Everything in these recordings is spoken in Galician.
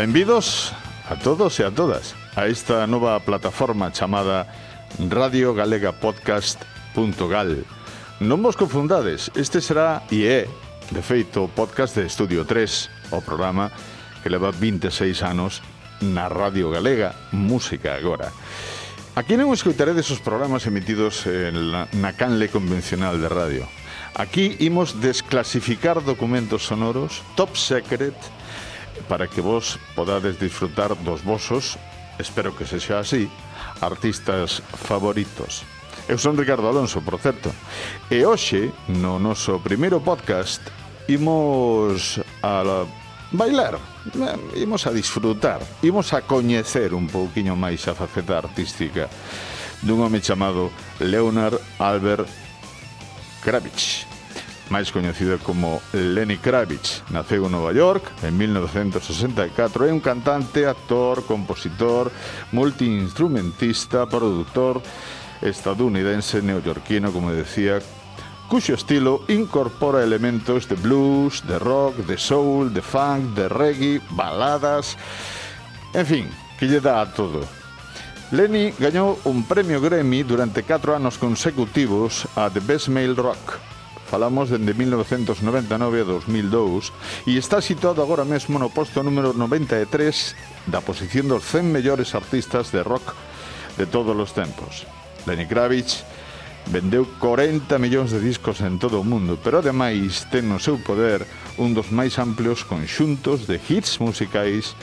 Benvidos a todos e a todas a esta nova plataforma chamada Radio Galega Podcast.gal. Non vos confundades, este será e é, de feito, o podcast de Estudio 3, o programa que leva 26 anos na Radio Galega Música Agora. Aquí non escoitaredes os programas emitidos na, na canle convencional de radio. Aquí imos desclasificar documentos sonoros top secret para que vos podades disfrutar dos vosos, espero que sexa así, artistas favoritos. Eu son Ricardo Alonso, por certo, e hoxe, no noso primeiro podcast, imos a bailar, eh, imos a disfrutar, imos a coñecer un pouquiño máis a faceta artística dun home chamado Leonard Albert Kravitz máis coñecido como Lenny Kravitz. Naceu en Nova York en 1964 é un cantante, actor, compositor, multiinstrumentista, productor estadounidense neoyorquino, como decía, cuxo estilo incorpora elementos de blues, de rock, de soul, de funk, de reggae, baladas, en fin, que lle dá a todo. Lenny gañou un premio Grammy durante 4 anos consecutivos a The Best Male Rock Falamos dende 1999 a 2002 e está situado agora mesmo no posto número 93 da posición dos 100 mellores artistas de rock de todos os tempos. Lenny Kravitz vendeu 40 millóns de discos en todo o mundo, pero ademais ten no seu poder un dos máis amplios conxuntos de hits musicais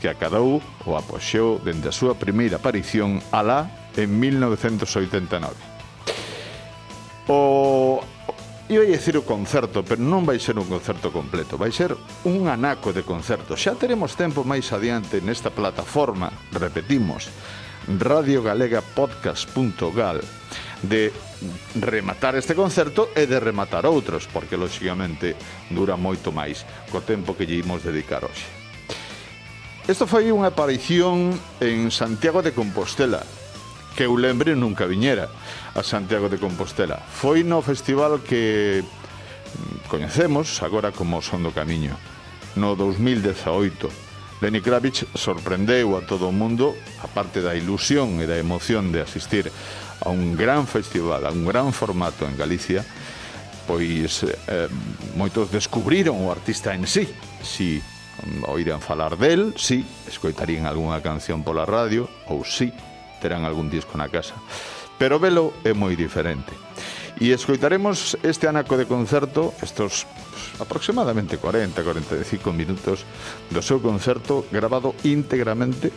que acadou ou apoxeu dende a súa primeira aparición alá en 1989. O Iba a decir o concerto, pero non vai ser un concerto completo, vai ser un anaco de concerto. Xa teremos tempo máis adiante nesta plataforma, repetimos, radiogalegapodcast.gal de rematar este concerto e de rematar outros, porque lóxicamente dura moito máis co tempo que lle imos dedicar hoxe. Isto foi unha aparición en Santiago de Compostela, que eu lembre nunca viñera a Santiago de Compostela. Foi no festival que coñecemos agora como Son do Camiño, no 2018. Lenny Kravitz sorprendeu a todo o mundo, aparte da ilusión e da emoción de asistir a un gran festival, a un gran formato en Galicia, pois eh, moitos descubriron o artista en sí, si oiran falar del, si escoitarían algunha canción pola radio, ou si terán algún disco na casa. Pero velo é moi diferente. E escoitaremos este anaco de concerto, estos pues, aproximadamente 40, 45 minutos do seu concerto grabado íntegramente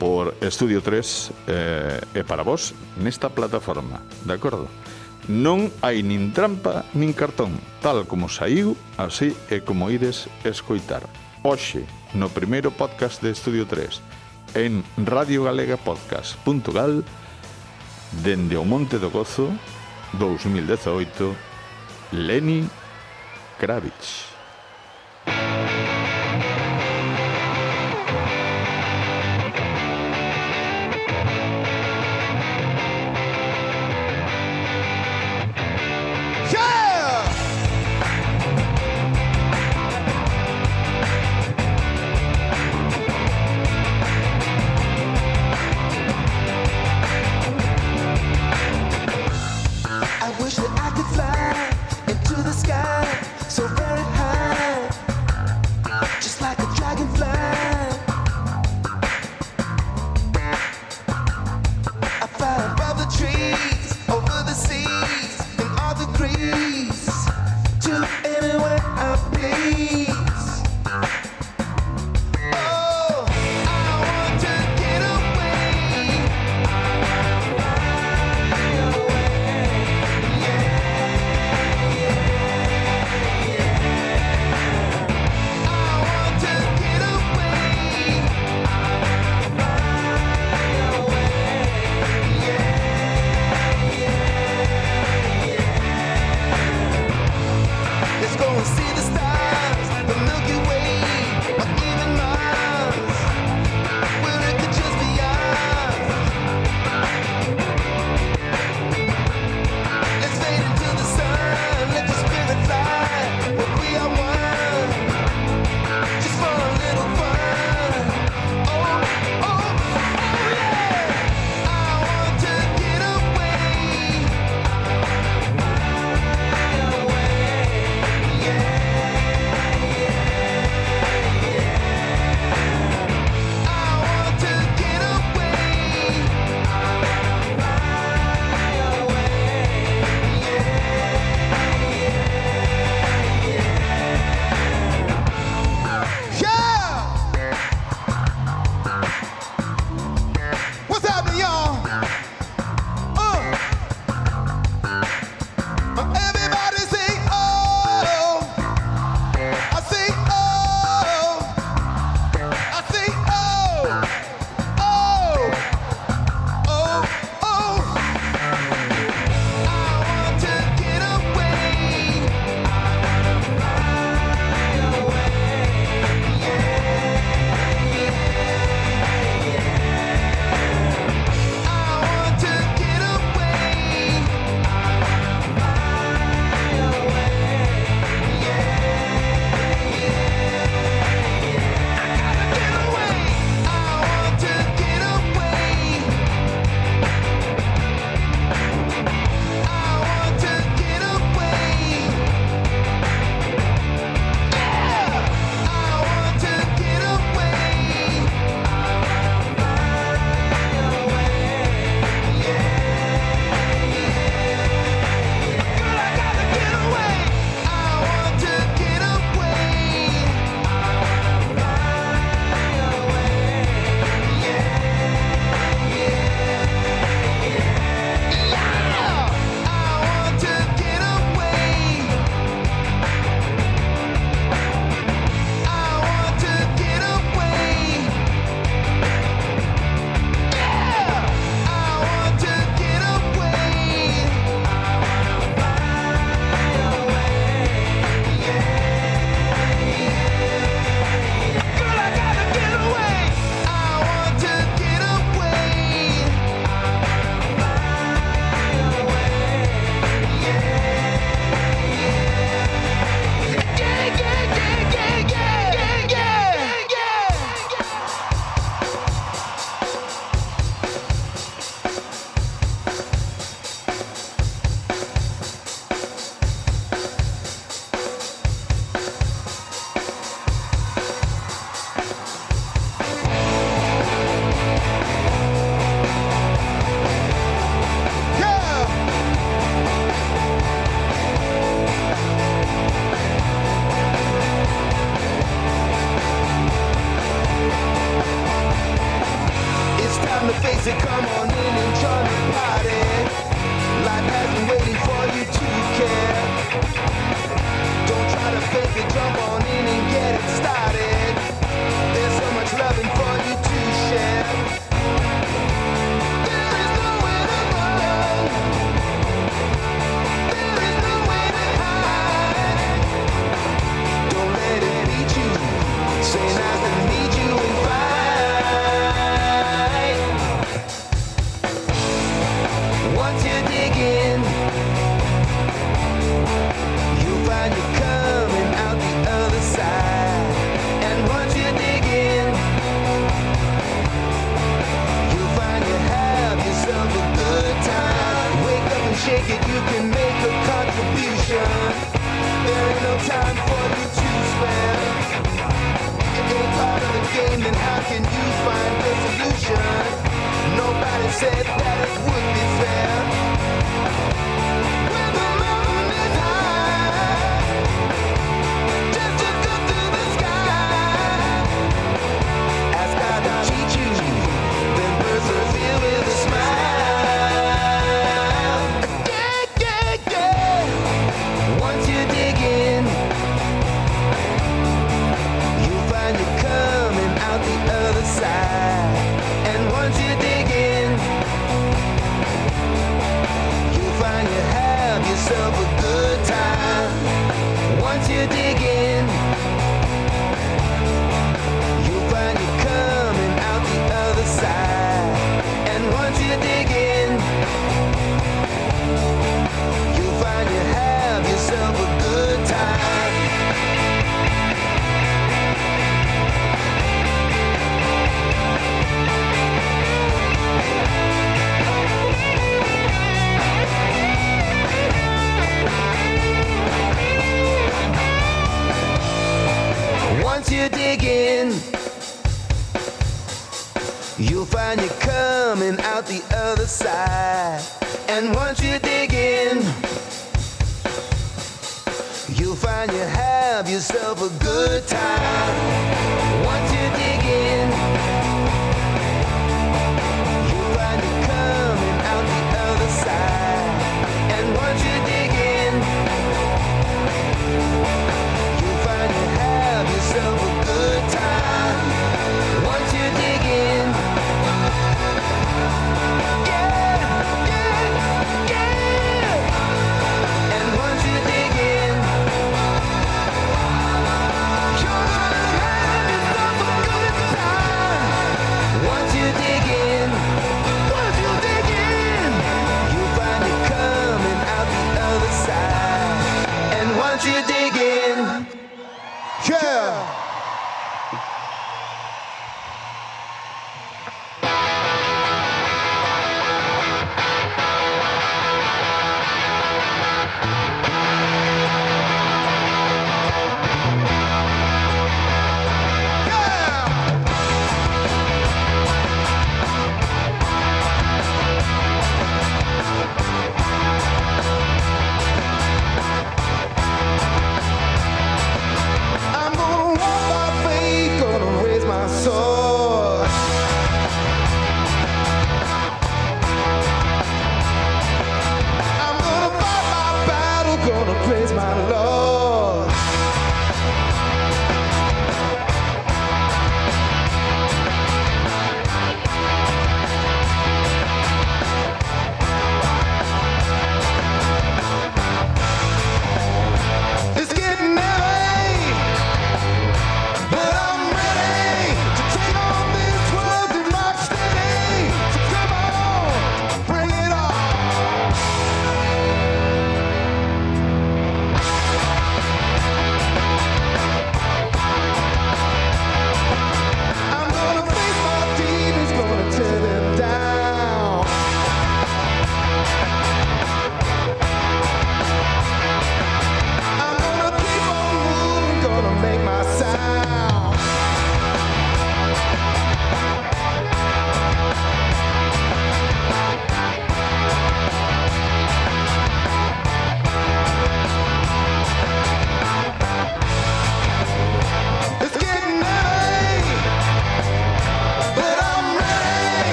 por Estudio 3 eh, e para vos nesta plataforma, de acordo? Non hai nin trampa nin cartón, tal como saiu, así é como ides escoitar. Oxe, no primeiro podcast de Estudio 3, en radiogalegapodcast.gal dende o Monte do Gozo 2018 Leni Kravitz.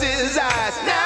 His eyes. Now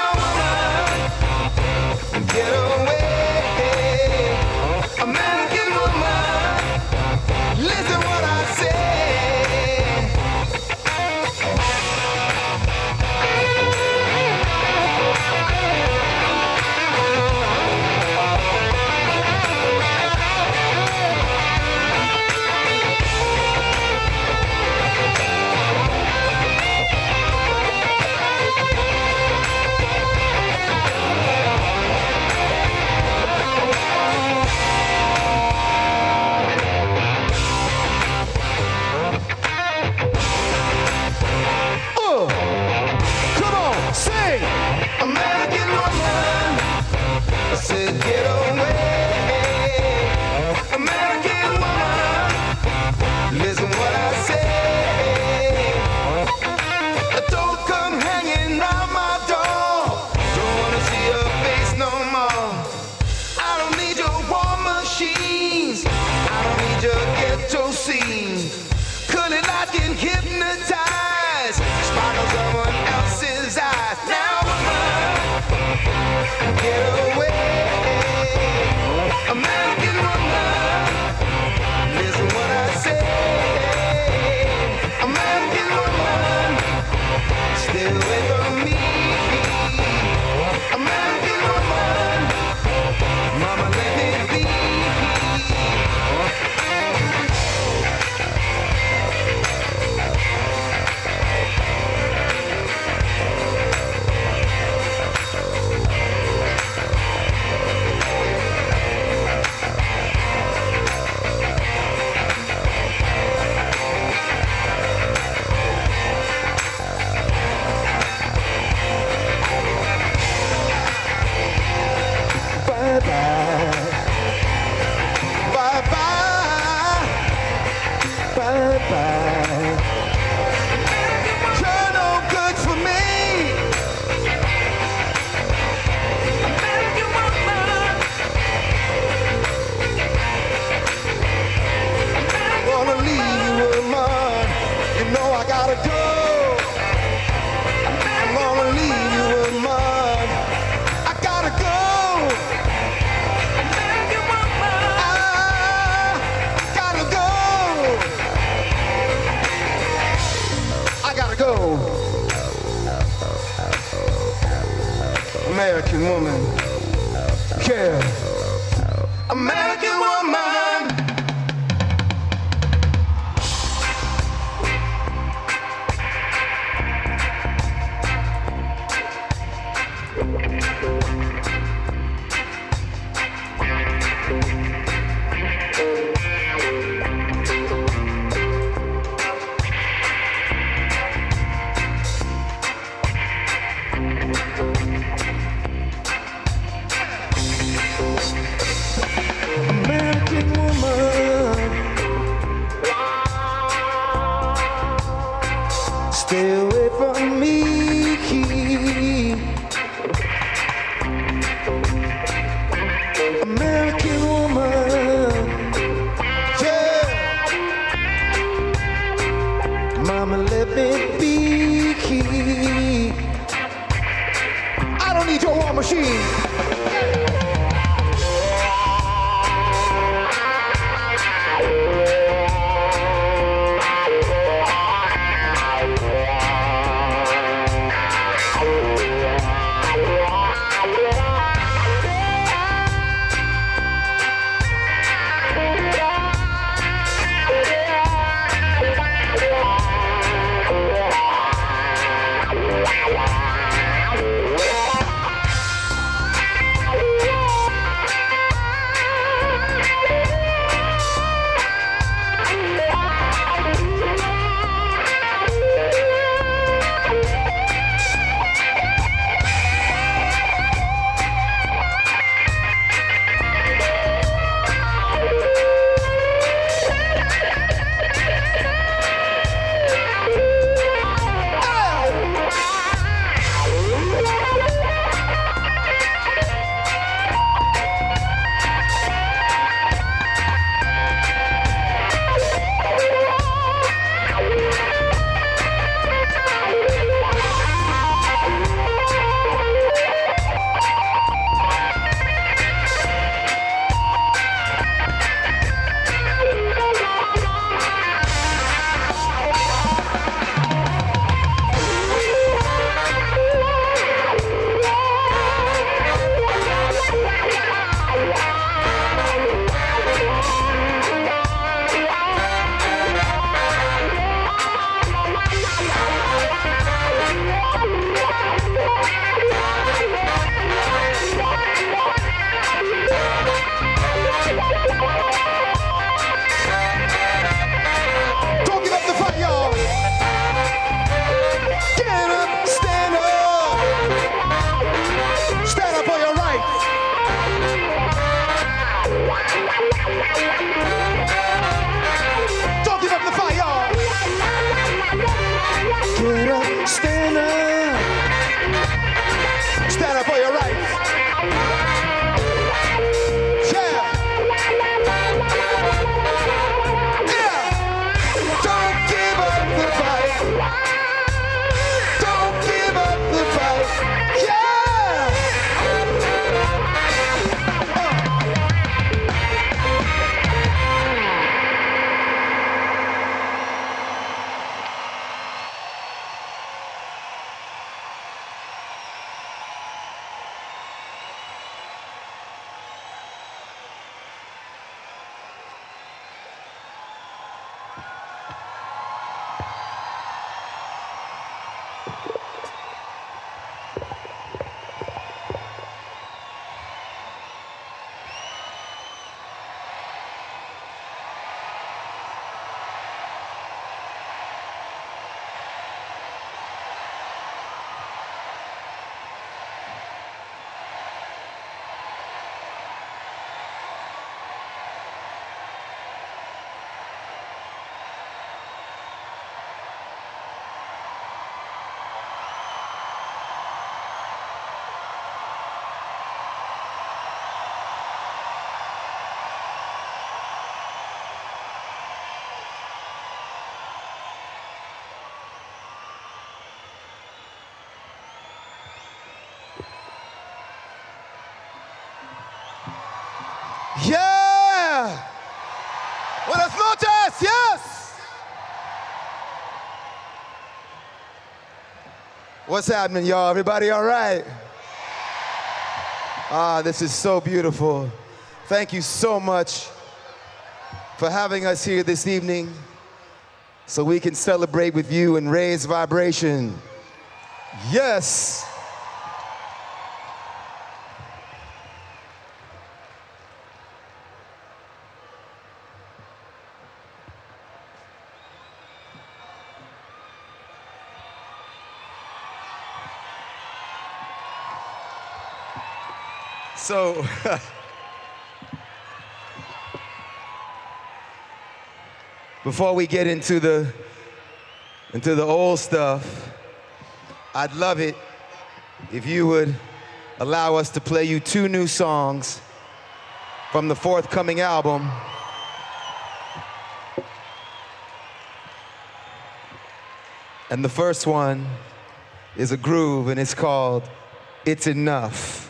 go. American woman. Yeah. American woman. Yeah. Buenas noches. Yes. What's happening, y'all? Everybody all right? Ah, this is so beautiful. Thank you so much for having us here this evening so we can celebrate with you and raise vibration. Yes. so. before we get into the into the old stuff, I'd love it if you would allow us to play you two new songs from the forthcoming album. And the first one is a groove and it's called It's Enough.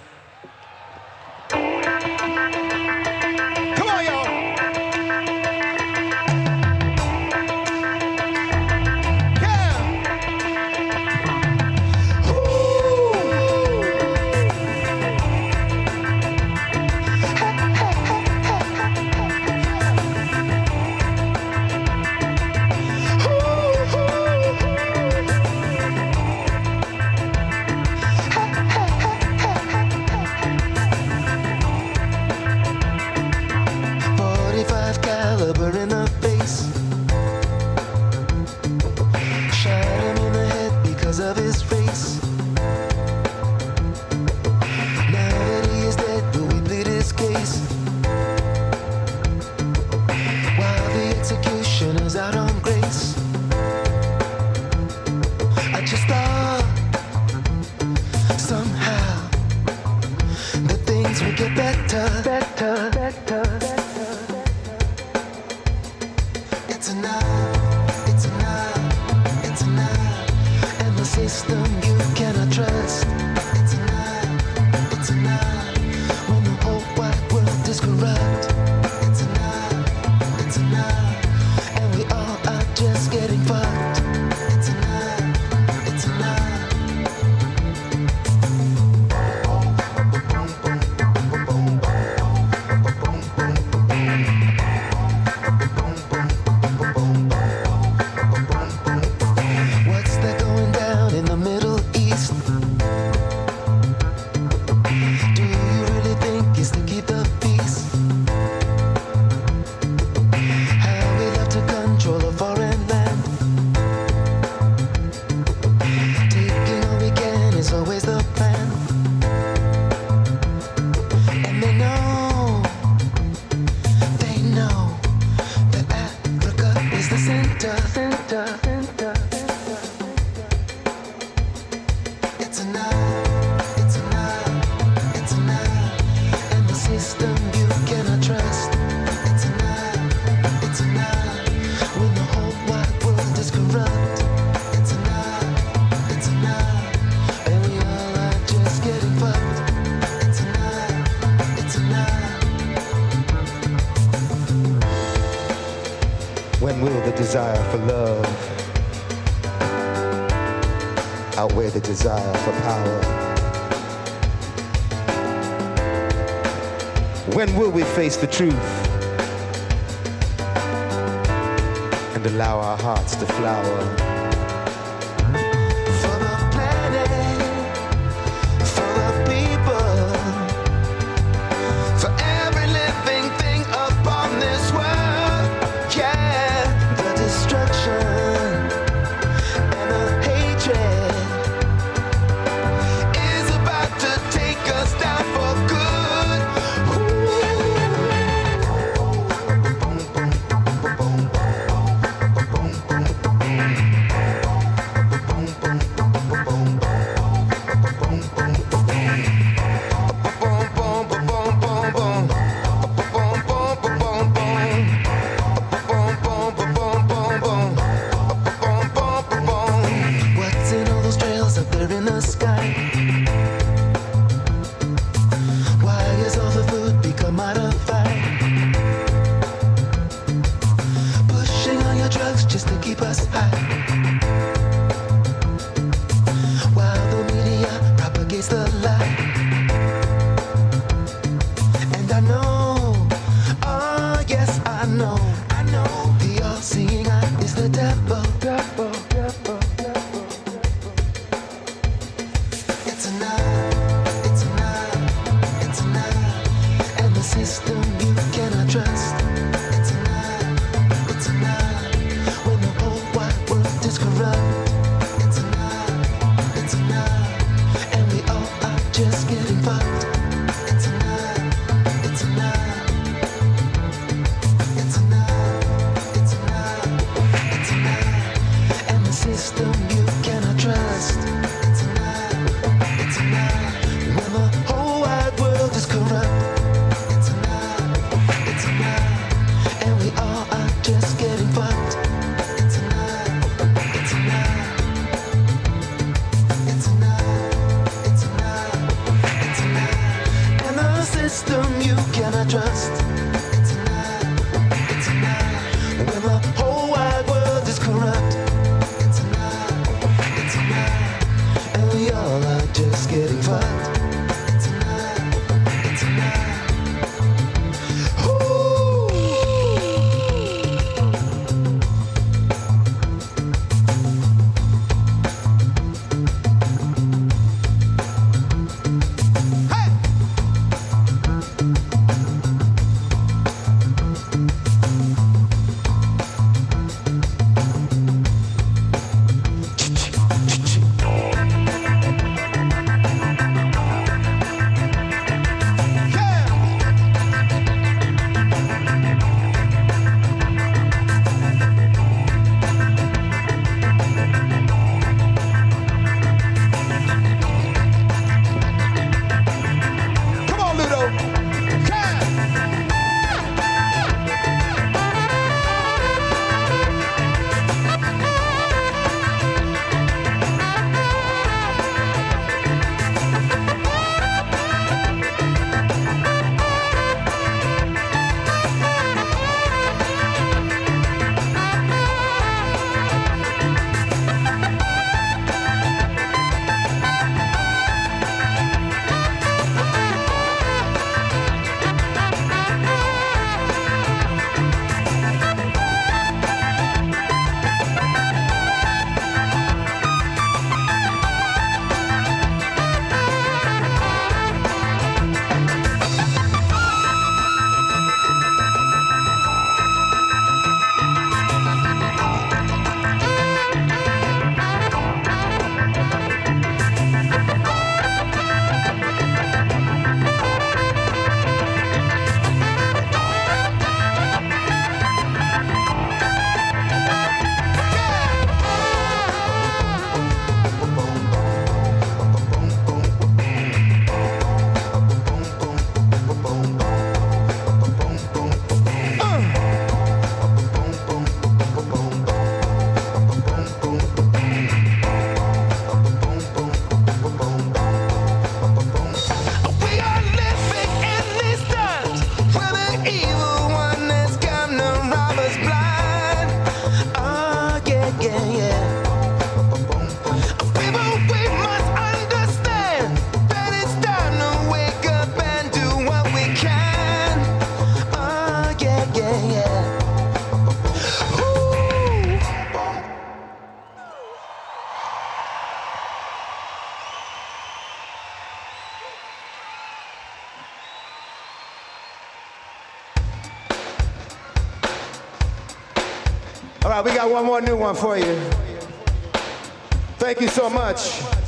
desire for power? When will we face the truth and allow our hearts to flower? one more new one for you. Thank you so much.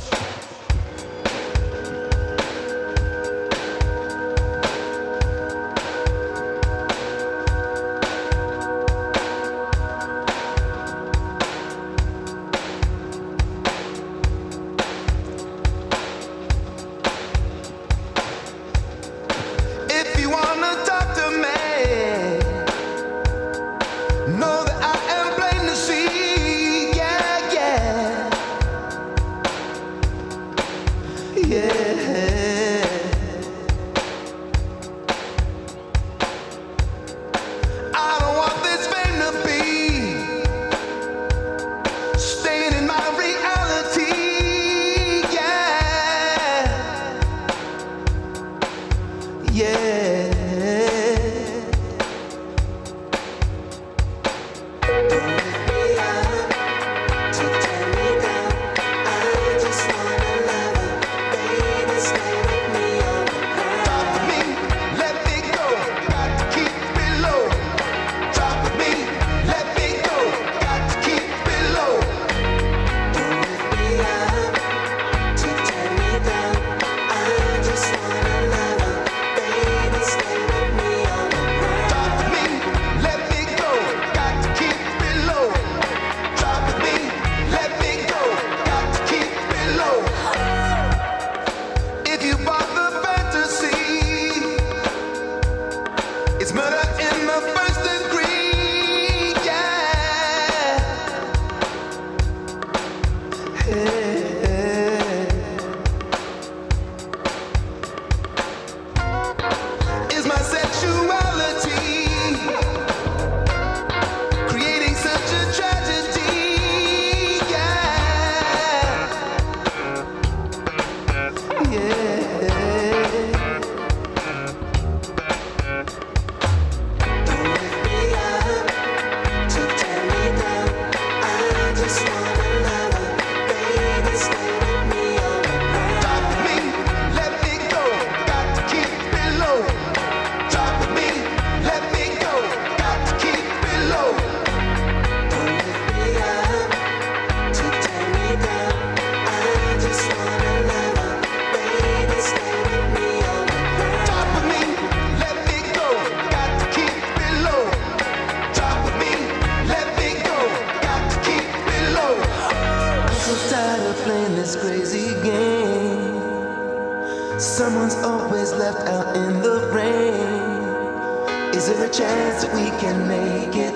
Someone's always left out in the rain. Is there a chance that we can make it?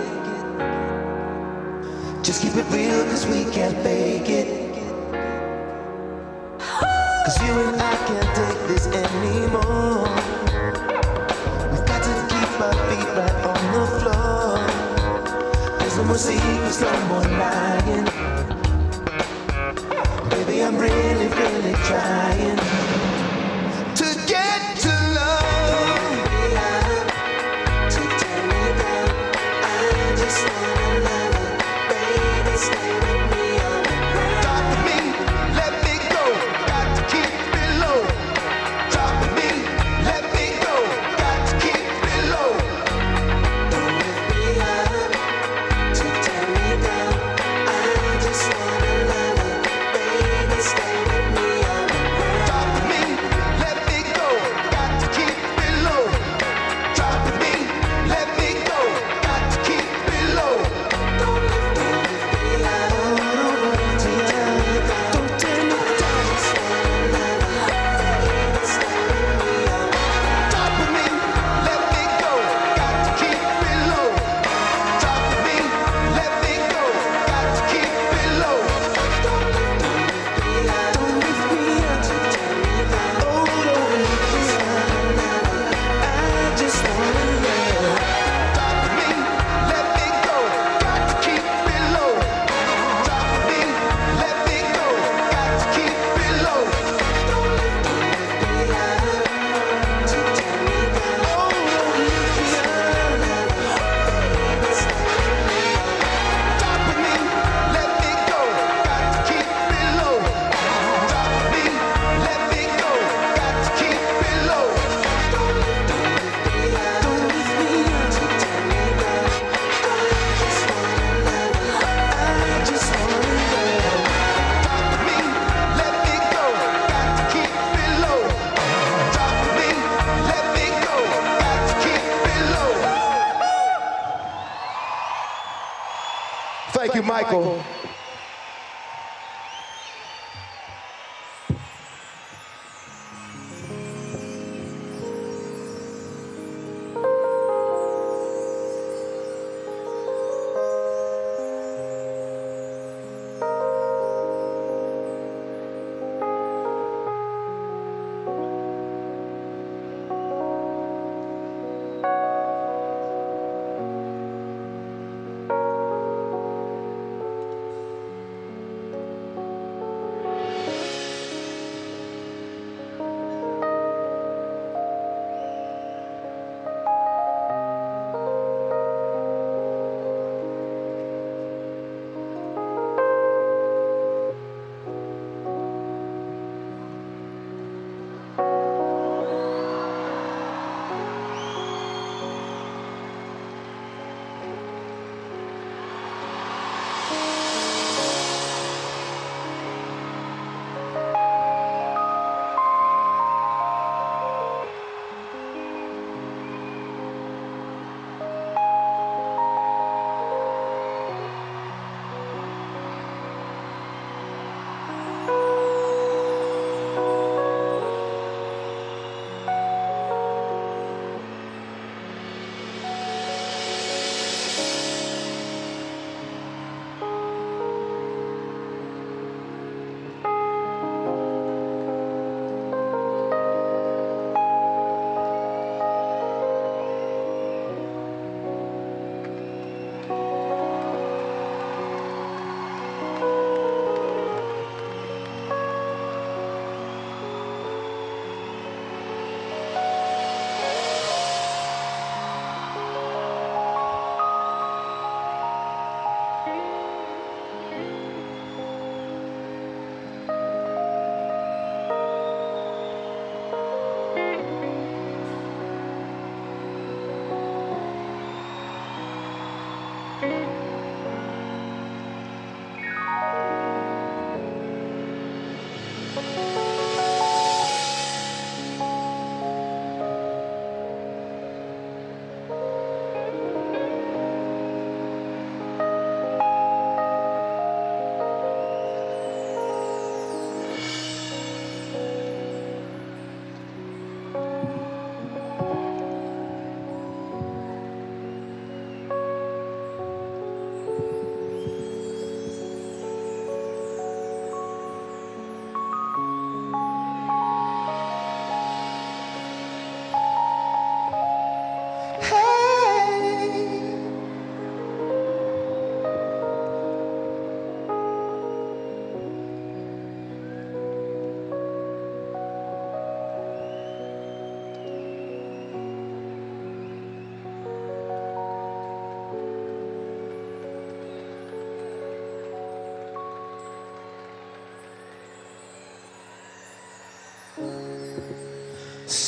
Just keep it real, cause we can't fake it. Cause you and I can't take this anymore. We've got to keep our feet right on the floor. There's no more secrets, no more lying. Baby, I'm really, really trying.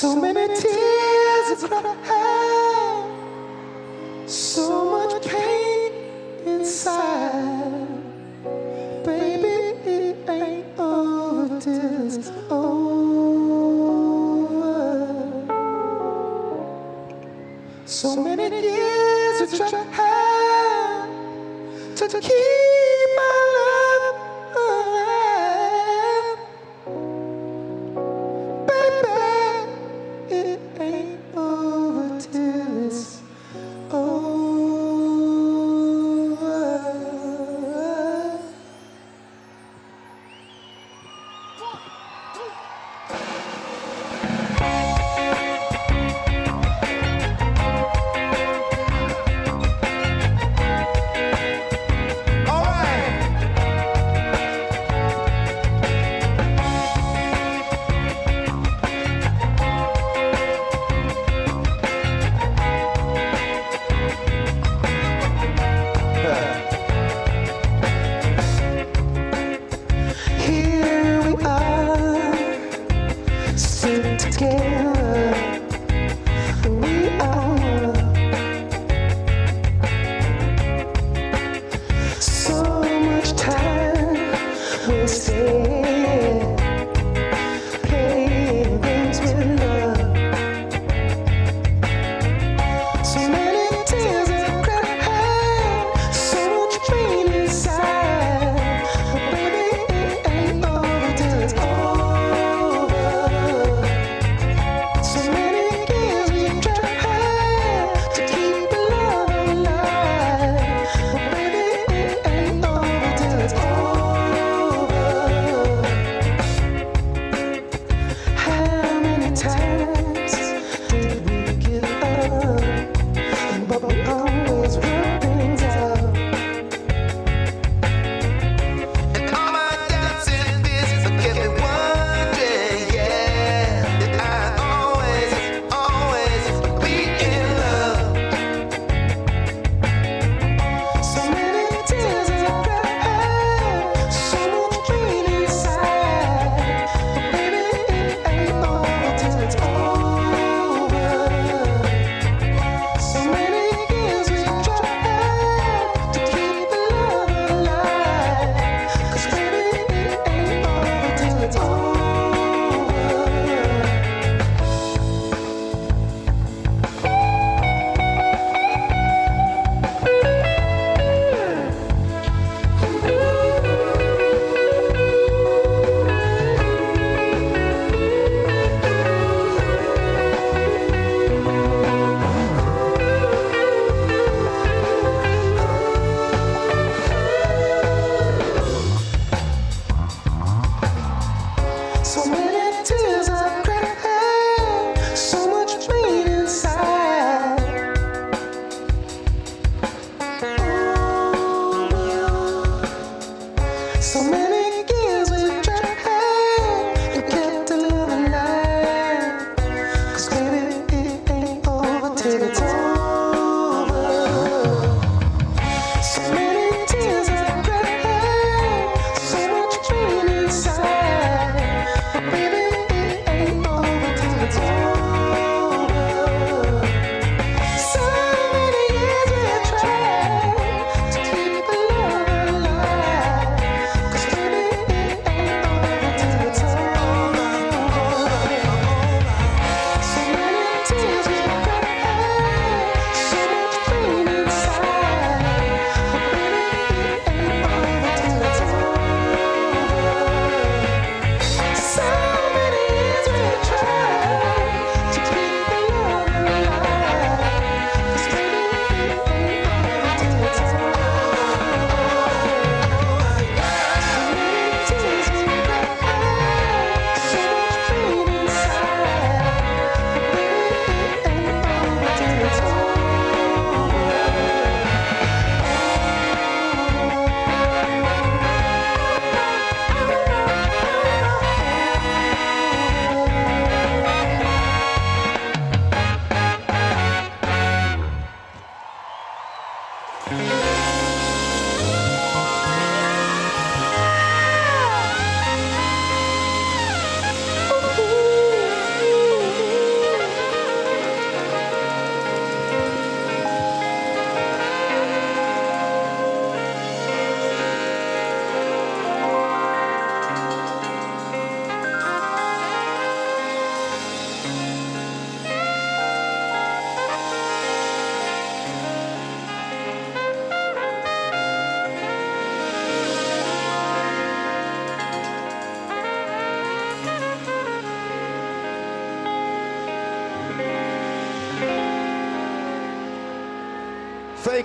So many tears I've gonna have, so much pain inside. Baby, it ain't over till it's over. So many years I've tried to keep.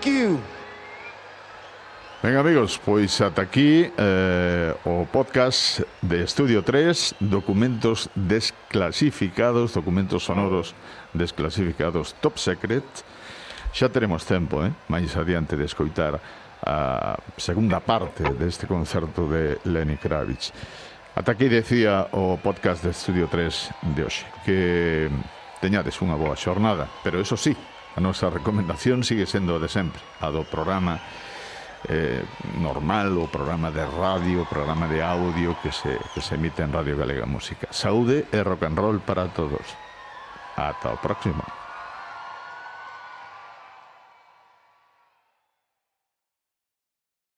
Thank Venga amigos, pois ata aquí eh, o podcast de Estudio 3 Documentos desclasificados, documentos sonoros desclasificados top secret. Xa teremos tempo, eh, máis adiante de escoitar a segunda parte deste concerto de Lenny Kravitz. Ata aquí decía o podcast de Estudio 3 de hoxe Que teñades unha boa xornada, pero eso sí, A nosa recomendación sigue sendo a de sempre, a do programa eh, normal, o programa de radio, o programa de audio que se, que se emite en Radio Galega Música. Saúde e rock and roll para todos. Ata o próximo.